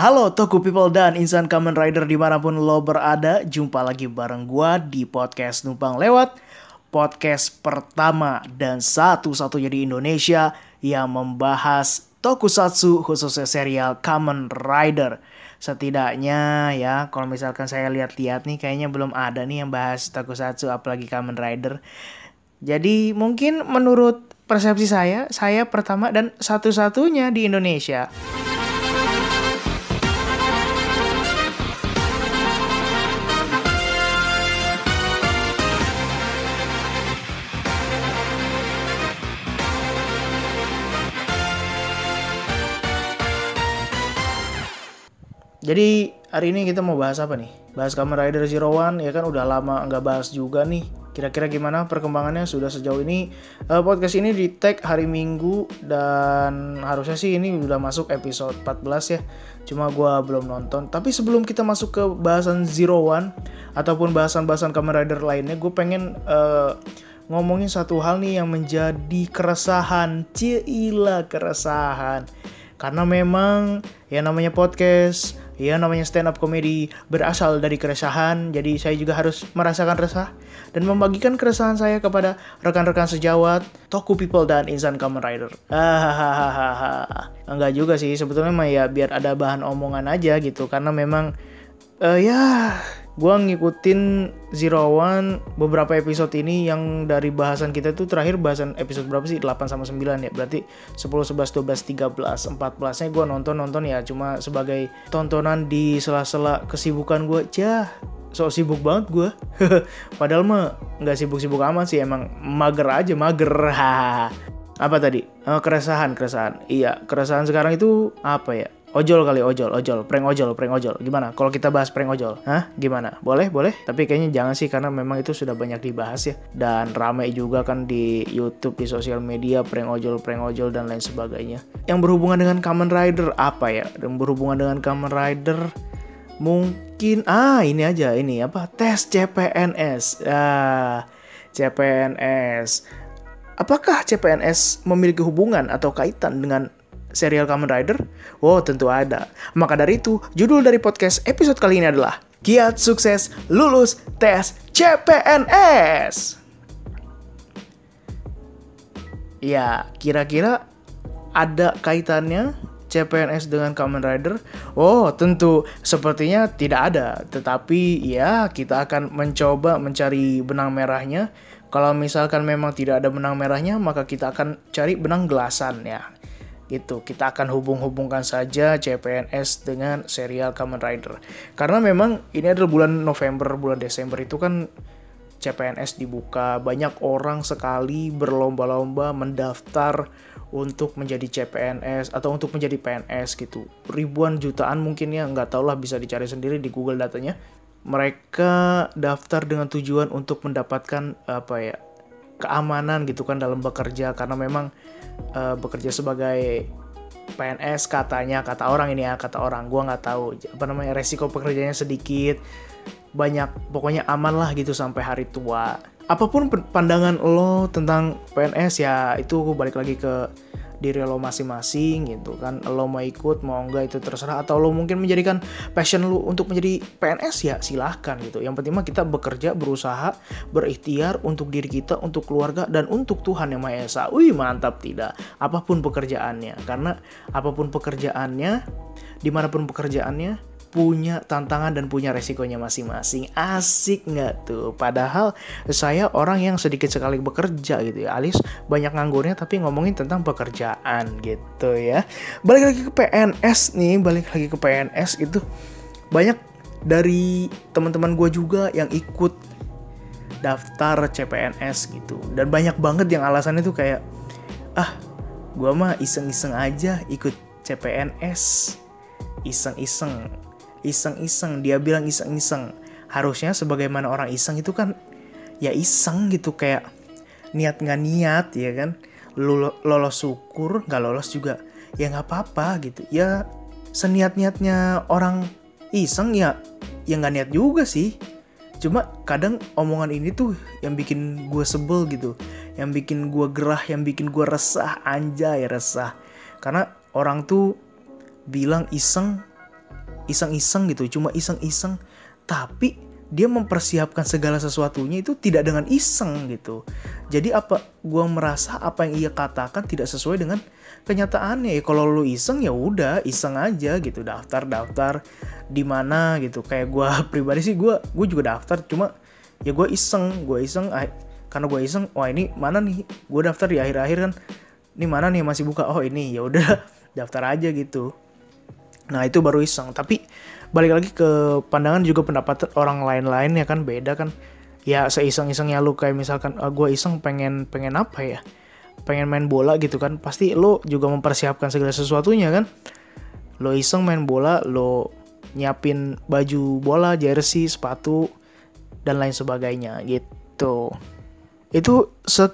Halo Toku People dan insan Kamen Rider di mana pun lo berada Jumpa lagi bareng gua di podcast Numpang Lewat Podcast pertama dan satu-satunya di Indonesia Yang membahas tokusatsu khususnya serial Kamen Rider. Setidaknya ya kalau misalkan saya lihat-lihat nih Kayaknya belum ada nih yang bahas tokusatsu apalagi Kamen Rider. Jadi mungkin menurut persepsi saya Saya pertama dan satu-satunya di Indonesia Jadi hari ini kita mau bahas apa nih? Bahas Kamen Rider Zero One ya kan udah lama nggak bahas juga nih. Kira-kira gimana perkembangannya sudah sejauh ini? Uh, podcast ini di tag hari Minggu dan harusnya sih ini udah masuk episode 14 ya. Cuma gue belum nonton. Tapi sebelum kita masuk ke bahasan Zero One ataupun bahasan-bahasan Kamen Rider lainnya, gue pengen uh, ngomongin satu hal nih yang menjadi keresahan. Cila keresahan. Karena memang ya namanya podcast Ya namanya stand up comedy berasal dari keresahan, jadi saya juga harus merasakan resah dan membagikan keresahan saya kepada rekan-rekan sejawat, Toku People dan Insan Kamen Rider. Hahaha. Enggak juga sih, sebetulnya mah ya biar ada bahan omongan aja gitu, karena memang uh, ya gue ngikutin Zero One beberapa episode ini yang dari bahasan kita tuh terakhir bahasan episode berapa sih? 8 sama 9 ya berarti 10, 11, 12, 13, 14 nya gue nonton-nonton ya cuma sebagai tontonan di sela-sela kesibukan gue cah so sibuk banget gue padahal mah nggak sibuk-sibuk amat sih emang mager aja mager. Apa tadi? Oh, keresahan keresahan. Iya keresahan sekarang itu apa ya Ojol kali ojol, ojol, prank ojol, prank ojol. Gimana? Kalau kita bahas prank ojol, hah? Gimana? Boleh, boleh. Tapi kayaknya jangan sih karena memang itu sudah banyak dibahas ya. Dan ramai juga kan di YouTube, di sosial media, prank ojol, prank ojol dan lain sebagainya. Yang berhubungan dengan Kamen Rider apa ya? Yang berhubungan dengan Kamen Rider mungkin ah ini aja ini apa? Tes CPNS. Ah, CPNS. Apakah CPNS memiliki hubungan atau kaitan dengan serial Kamen Rider? Oh, tentu ada. Maka dari itu, judul dari podcast episode kali ini adalah Kiat Sukses Lulus Tes CPNS. Ya, kira-kira ada kaitannya CPNS dengan Kamen Rider? Oh, tentu sepertinya tidak ada. Tetapi ya, kita akan mencoba mencari benang merahnya. Kalau misalkan memang tidak ada benang merahnya, maka kita akan cari benang gelasan ya gitu. Kita akan hubung-hubungkan saja CPNS dengan serial Kamen Rider. Karena memang ini adalah bulan November, bulan Desember itu kan CPNS dibuka, banyak orang sekali berlomba-lomba mendaftar untuk menjadi CPNS atau untuk menjadi PNS gitu. Ribuan jutaan mungkin ya, nggak tau lah bisa dicari sendiri di Google datanya. Mereka daftar dengan tujuan untuk mendapatkan apa ya keamanan gitu kan dalam bekerja. Karena memang uh, bekerja sebagai PNS katanya kata orang ini ya kata orang gue nggak tahu apa namanya resiko pekerjaannya sedikit banyak pokoknya aman lah gitu sampai hari tua. Apa pun pandangan lo tentang PNS ya itu balik lagi ke diri lo masing-masing gitu kan. Lo mau ikut mau enggak itu terserah. Atau lo mungkin menjadikan passion lo untuk menjadi PNS ya silahkan gitu. Yang penting mah kita bekerja berusaha berikhtiar untuk diri kita untuk keluarga dan untuk Tuhan yang Maha Esa. Wih mantap tidak? Apa pun pekerjaannya. Karena apa pun pekerjaannya di mana pun pekerjaannya punya tantangan dan punya resikonya masing-masing. Asik nggak tuh? Padahal saya orang yang sedikit sekali bekerja gitu ya. Alis banyak nganggurnya tapi ngomongin tentang pekerjaan gitu ya. Balik lagi ke PNS nih, balik lagi ke PNS itu banyak dari teman-teman gue juga yang ikut daftar CPNS gitu. Dan banyak banget yang alasannya tuh kayak ah gue mah iseng-iseng aja ikut CPNS iseng-iseng iseng-iseng dia bilang iseng-iseng. Harusnya sebagaimana orang iseng itu kan ya iseng gitu kayak niat nggak niat ya kan? Lolos syukur nggak lolos juga ya nggak apa-apa gitu. Ya seniat-niatnya orang iseng ya ya nggak niat juga sih. Cuma kadang omongan ini tuh yang bikin gue sebel gitu yang bikin gue gerah yang bikin gue resah anjay resah. Karena orang tuh bilang iseng iseng-iseng gitu cuma iseng-iseng tapi dia mempersiapkan segala sesuatunya itu tidak dengan iseng gitu. Jadi apa gua merasa apa yang ia katakan tidak sesuai dengan kenyataannya. Ya kalau lu iseng ya udah iseng aja gitu daftar-daftar di mana gitu. Kayak gua pribadi sih gua gue juga daftar cuma ya gue iseng, gue iseng karena gue iseng wah ini mana nih gue daftar di akhir-akhir kan ini mana nih masih buka oh ini ya udah daftar aja gitu nah itu baru iseng. Tapi balik lagi ke pandangan juga pendapat orang lain-lain ya kan? Beda kan? Ya seiseng-isengnya lu kayak misalkan ah, gue iseng pengen pengen apa ya? Pengen main bola gitu kan? Pasti lo juga mempersiapkan segala sesuatunya kan? Lo iseng main bola lo nyiapin baju bola jersey sepatu dan lain sebagainya gitu. Itu se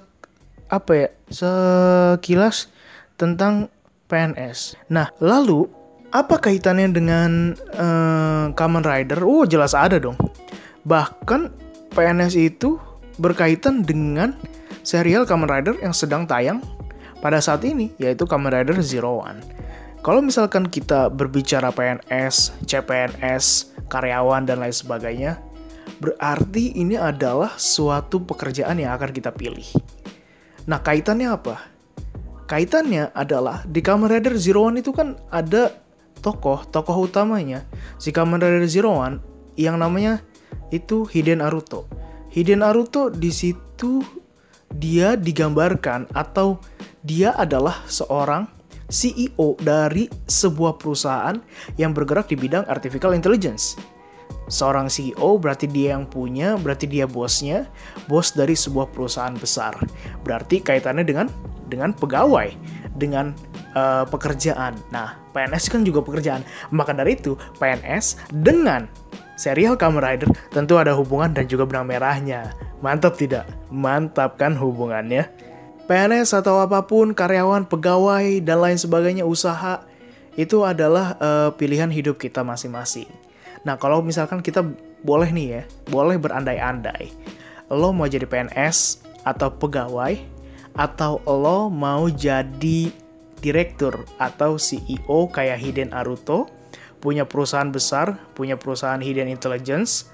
apa ya? Sekilas tentang PNS nah lalu apa kaitannya dengan uh, Kamen Rider? Oh, jelas ada dong. Bahkan PNS itu berkaitan dengan serial Kamen Rider yang sedang tayang pada saat ini, yaitu Kamen Rider Zero One. Kalau misalkan kita berbicara PNS, CPNS, karyawan, dan lain sebagainya, berarti ini adalah suatu pekerjaan yang akan kita pilih. Nah, kaitannya apa? Kaitannya adalah di Kamen Rider Zero One itu kan ada tokoh tokoh utamanya si Kamen Rider Zero One yang namanya itu Hiden Naruto. Hiden Naruto di situ dia digambarkan atau dia adalah seorang CEO dari sebuah perusahaan yang bergerak di bidang artificial intelligence. Seorang CEO berarti dia yang punya, berarti dia bosnya, bos dari sebuah perusahaan besar. Berarti kaitannya dengan dengan pegawai, dengan uh, pekerjaan. Nah, PNS kan juga pekerjaan. Maka dari itu, PNS dengan serial Kamen Rider tentu ada hubungan dan juga benang merahnya. Mantap tidak? Mantap kan hubungannya? PNS atau apa pun, karyawan, pegawai, dan lain sebagainya, usaha, itu adalah uh, pilihan hidup kita masing-masing. Nah, kalau misalkan kita boleh nih ya, boleh berandai-andai. Lo mau jadi PNS atau pegawai, atau lo mau jadi direktur atau CEO kayak Hiden Aruto, punya perusahaan besar, punya perusahaan Hidden Intelligence,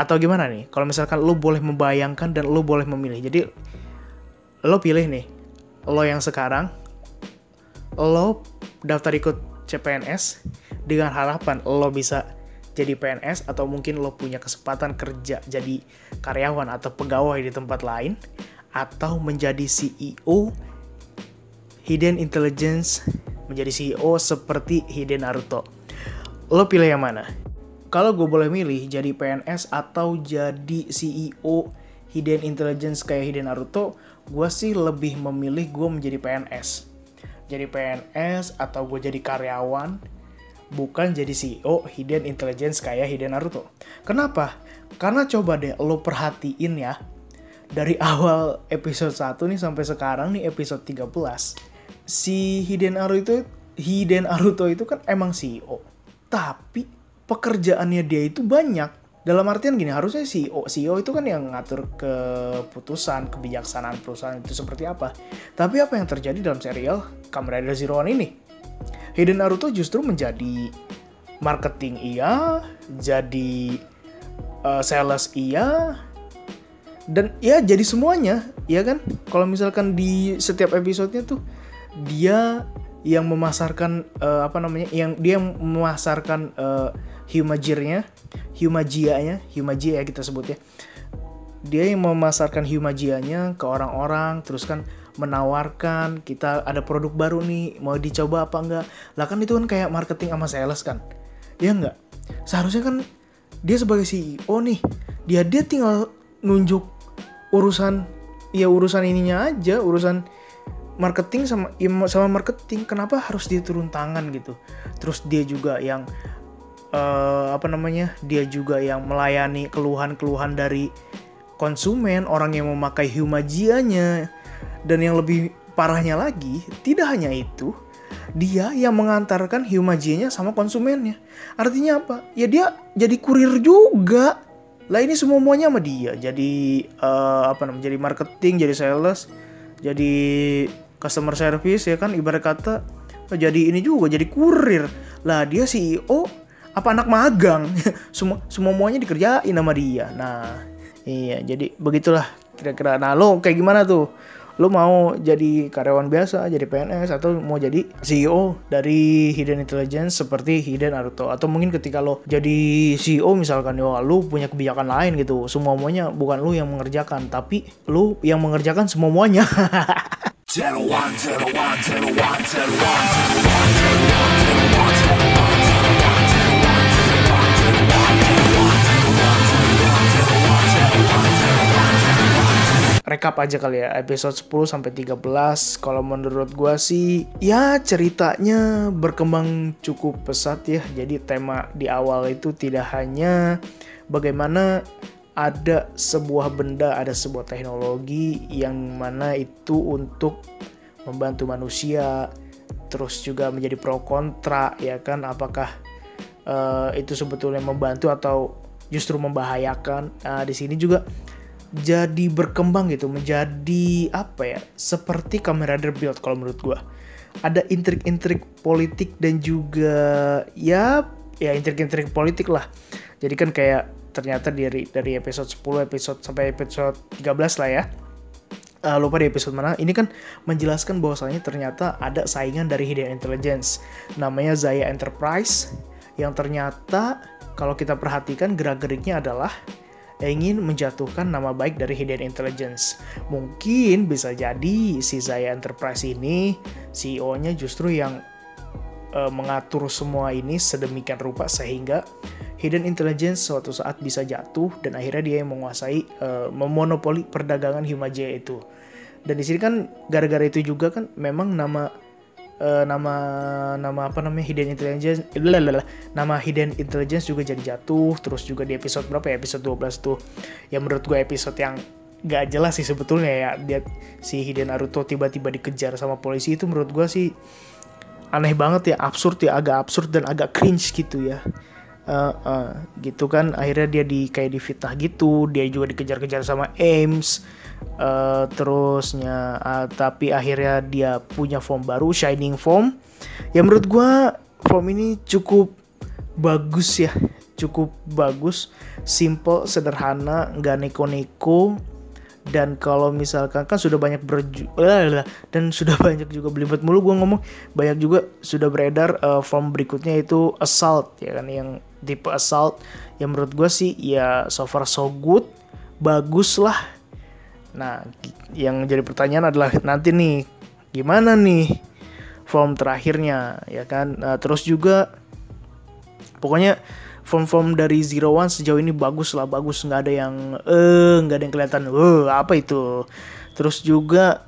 atau gimana nih? Kalau misalkan lo boleh membayangkan dan lo boleh memilih. Jadi lo pilih nih, lo yang sekarang, lo daftar ikut CPNS dengan harapan lo bisa jadi PNS atau mungkin lo punya kesempatan kerja jadi karyawan atau pegawai di tempat lain atau menjadi CEO Hidden Intelligence menjadi CEO seperti Hidden Naruto. Lo pilih yang mana? Kalau gue boleh milih jadi PNS atau jadi CEO Hidden Intelligence kayak Hidden Naruto, gue sih lebih memilih gue menjadi PNS. Jadi PNS atau gue jadi karyawan, bukan jadi CEO Hidden Intelligence kayak Hidden Naruto. Kenapa? Karena coba deh lo perhatiin ya, dari awal episode 1 nih sampai sekarang nih episode 13 si Hiden itu Hiden Naruto itu kan emang CEO. Tapi pekerjaannya dia itu banyak. Dalam artian gini, harusnya CEO, CEO itu kan yang ngatur keputusan, kebijaksanaan perusahaan itu seperti apa. Tapi apa yang terjadi dalam serial Kamen Rider Zero One ini? Hiden Naruto justru menjadi marketing iya, jadi uh, sales iya, dan ya jadi semuanya, ya kan? Kalau misalkan di setiap episodenya tuh dia yang memasarkan uh, apa namanya yang dia yang memasarkan uh, humajirnya humajianya humajia ya kita sebut ya. Dia yang memasarkan humajianya ke orang-orang terus kan menawarkan kita ada produk baru nih mau dicoba apa enggak? Lah kan itu kan kayak marketing sama sales kan? Ya enggak? Seharusnya kan dia sebagai CEO nih dia dia tinggal nunjuk urusan ya urusan ininya aja urusan marketing sama ya, sama marketing kenapa harus dia turun tangan gitu? Terus dia juga yang uh, apa namanya dia juga yang melayani keluhan-keluhan dari konsumen orang yang memakai humajianya. Dan yang lebih parahnya lagi tidak hanya itu dia yang mengantarkan humajianya sama konsumennya. Artinya apa? Ya dia jadi kurir juga lah ini semuanya sama dia. Jadi uh, apa namanya jadi marketing jadi sales jadi customer service ya kan? Ibarat kata jadi ini juga jadi kurir. Lah dia CEO apa anak magang? Semua semua semuanya dikerjain sama dia. Nah iya jadi begitulah kira-kira. Nah lo kayak gimana tuh lo mau jadi karyawan biasa, jadi PNS atau mau jadi CEO dari Hidden Intelligence seperti Hidden Naruto. Atau mungkin ketika lo jadi CEO misalkan ya lo punya kebijakan lain gitu, semua semuanya bukan lo yang mengerjakan tapi lo yang mengerjakan semua semuanya. rekap aja kali ya episode 10 sampai 13 kalau menurut gua sih ya ceritanya berkembang cukup pesat ya. Jadi tema di awal itu tidak hanya bagaimana ada sebuah benda ada sebuah teknologi yang mana itu untuk membantu manusia terus juga menjadi pro kontra ya kan? Apakah uh, itu sebetulnya membantu atau justru membahayakan? Uh, di sini juga jadi berkembang gitu menjadi apa ya seperti Kamen Rider Build kalau menurut gue ada intrik-intrik politik dan juga ya ya intrik-intrik politik lah. Jadi kan kayak ternyata dari dari episode 10 episode sampai episode 13 lah ya. Uh, lupa di episode mana. Ini kan menjelaskan bahwasanya ternyata ada saingan dari Hidden Intelligence. Namanya Zaya Enterprise yang ternyata kalau kita perhatikan gerak-geriknya adalah ingin menjatuhkan nama baik dari Hidden Intelligence. Mungkin bisa jadi si Zaya Enterprise ini CEO-nya justru yang uh, mengatur semua ini sedemikian rupa sehingga Hidden Intelligence suatu saat bisa jatuh dan akhirnya dia yang menguasai uh, memonopoli perdagangan Himaji itu. Dan di sini kan gara-gara itu juga kan memang nama uh, nama nama apa namanya hidden intelligence lalalala, nama hidden intelligence juga jadi jatuh terus juga di episode berapa ya? Episode 12 tuh. Yang menurut gue episode yang gak jelas sih sebetulnya ya dia si Hidden Naruto tiba-tiba dikejar sama polisi itu menurut gue sih aneh banget ya absurd ya agak absurd dan agak cringe gitu ya. Uh, uh, gitu kan akhirnya dia di kayak difitnah gitu dia juga dikejar-kejar sama Ames uh, terusnya uh, tapi akhirnya dia punya form baru shining form. Ya menurut gue form ini cukup bagus ya. Cukup bagus simple sederhana nggak neko-neko. Dan kalau misalkan kan sudah banyak berju eh, dan sudah banyak juga belibet mulu gue ngomong banyak juga sudah beredar uh, form berikutnya itu assault ya kan yang tipe assault. Yang menurut gue sih ya so far so good. Bagus lah Nah, yang jadi pertanyaan adalah nanti nih gimana nih form terakhirnya ya kan. Nah, terus juga pokoknya form-form dari Zero One sejauh ini bagus lah bagus nggak ada yang eh nggak ada yang kelihatan eh apa itu. Terus juga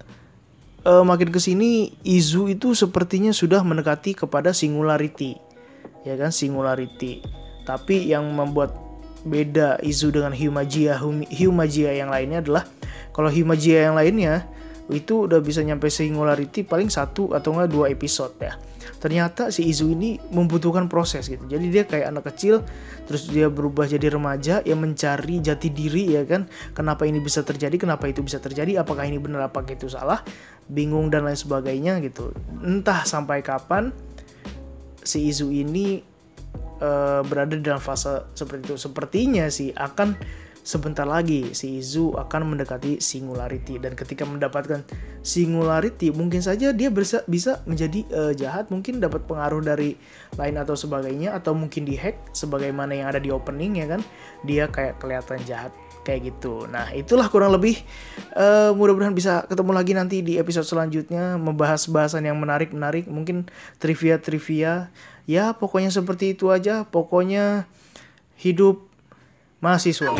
eh, makin ke sini Izu itu sepertinya sudah mendekati kepada singularity ya kan singularity. Tapi yang membuat beda Izu dengan Humagia Humagia yang lainnya adalah kalau Himagia yang lainnya itu udah bisa nyampe singularity paling satu atau enggak dua episode ya. Ternyata si Izu ini membutuhkan proses gitu. Jadi dia kayak anak kecil, terus dia berubah jadi remaja yang mencari jati diri ya kan. Kenapa ini bisa terjadi? Kenapa itu bisa terjadi? Apakah ini benar? Apakah itu salah? Bingung dan lain sebagainya gitu. Entah sampai kapan si Izu ini uh, berada dalam fase seperti itu. Sepertinya sih akan sebentar lagi si Izu akan mendekati singularity. Dan ketika mendapatkan singularity mungkin saja dia bisa bisa menjadi uh, jahat. Mungkin dapat pengaruh dari lain atau sebagainya atau mungkin dihack sebagaimana yang ada di opening ya kan? Dia kayak kelihatan jahat kayak gitu. Nah itulah kurang lebih uh, mudah-mudahan bisa ketemu lagi nanti di episode selanjutnya membahas bahasan yang menarik menarik mungkin trivia trivia ya pokoknya seperti itu aja pokoknya hidup mahasiswa.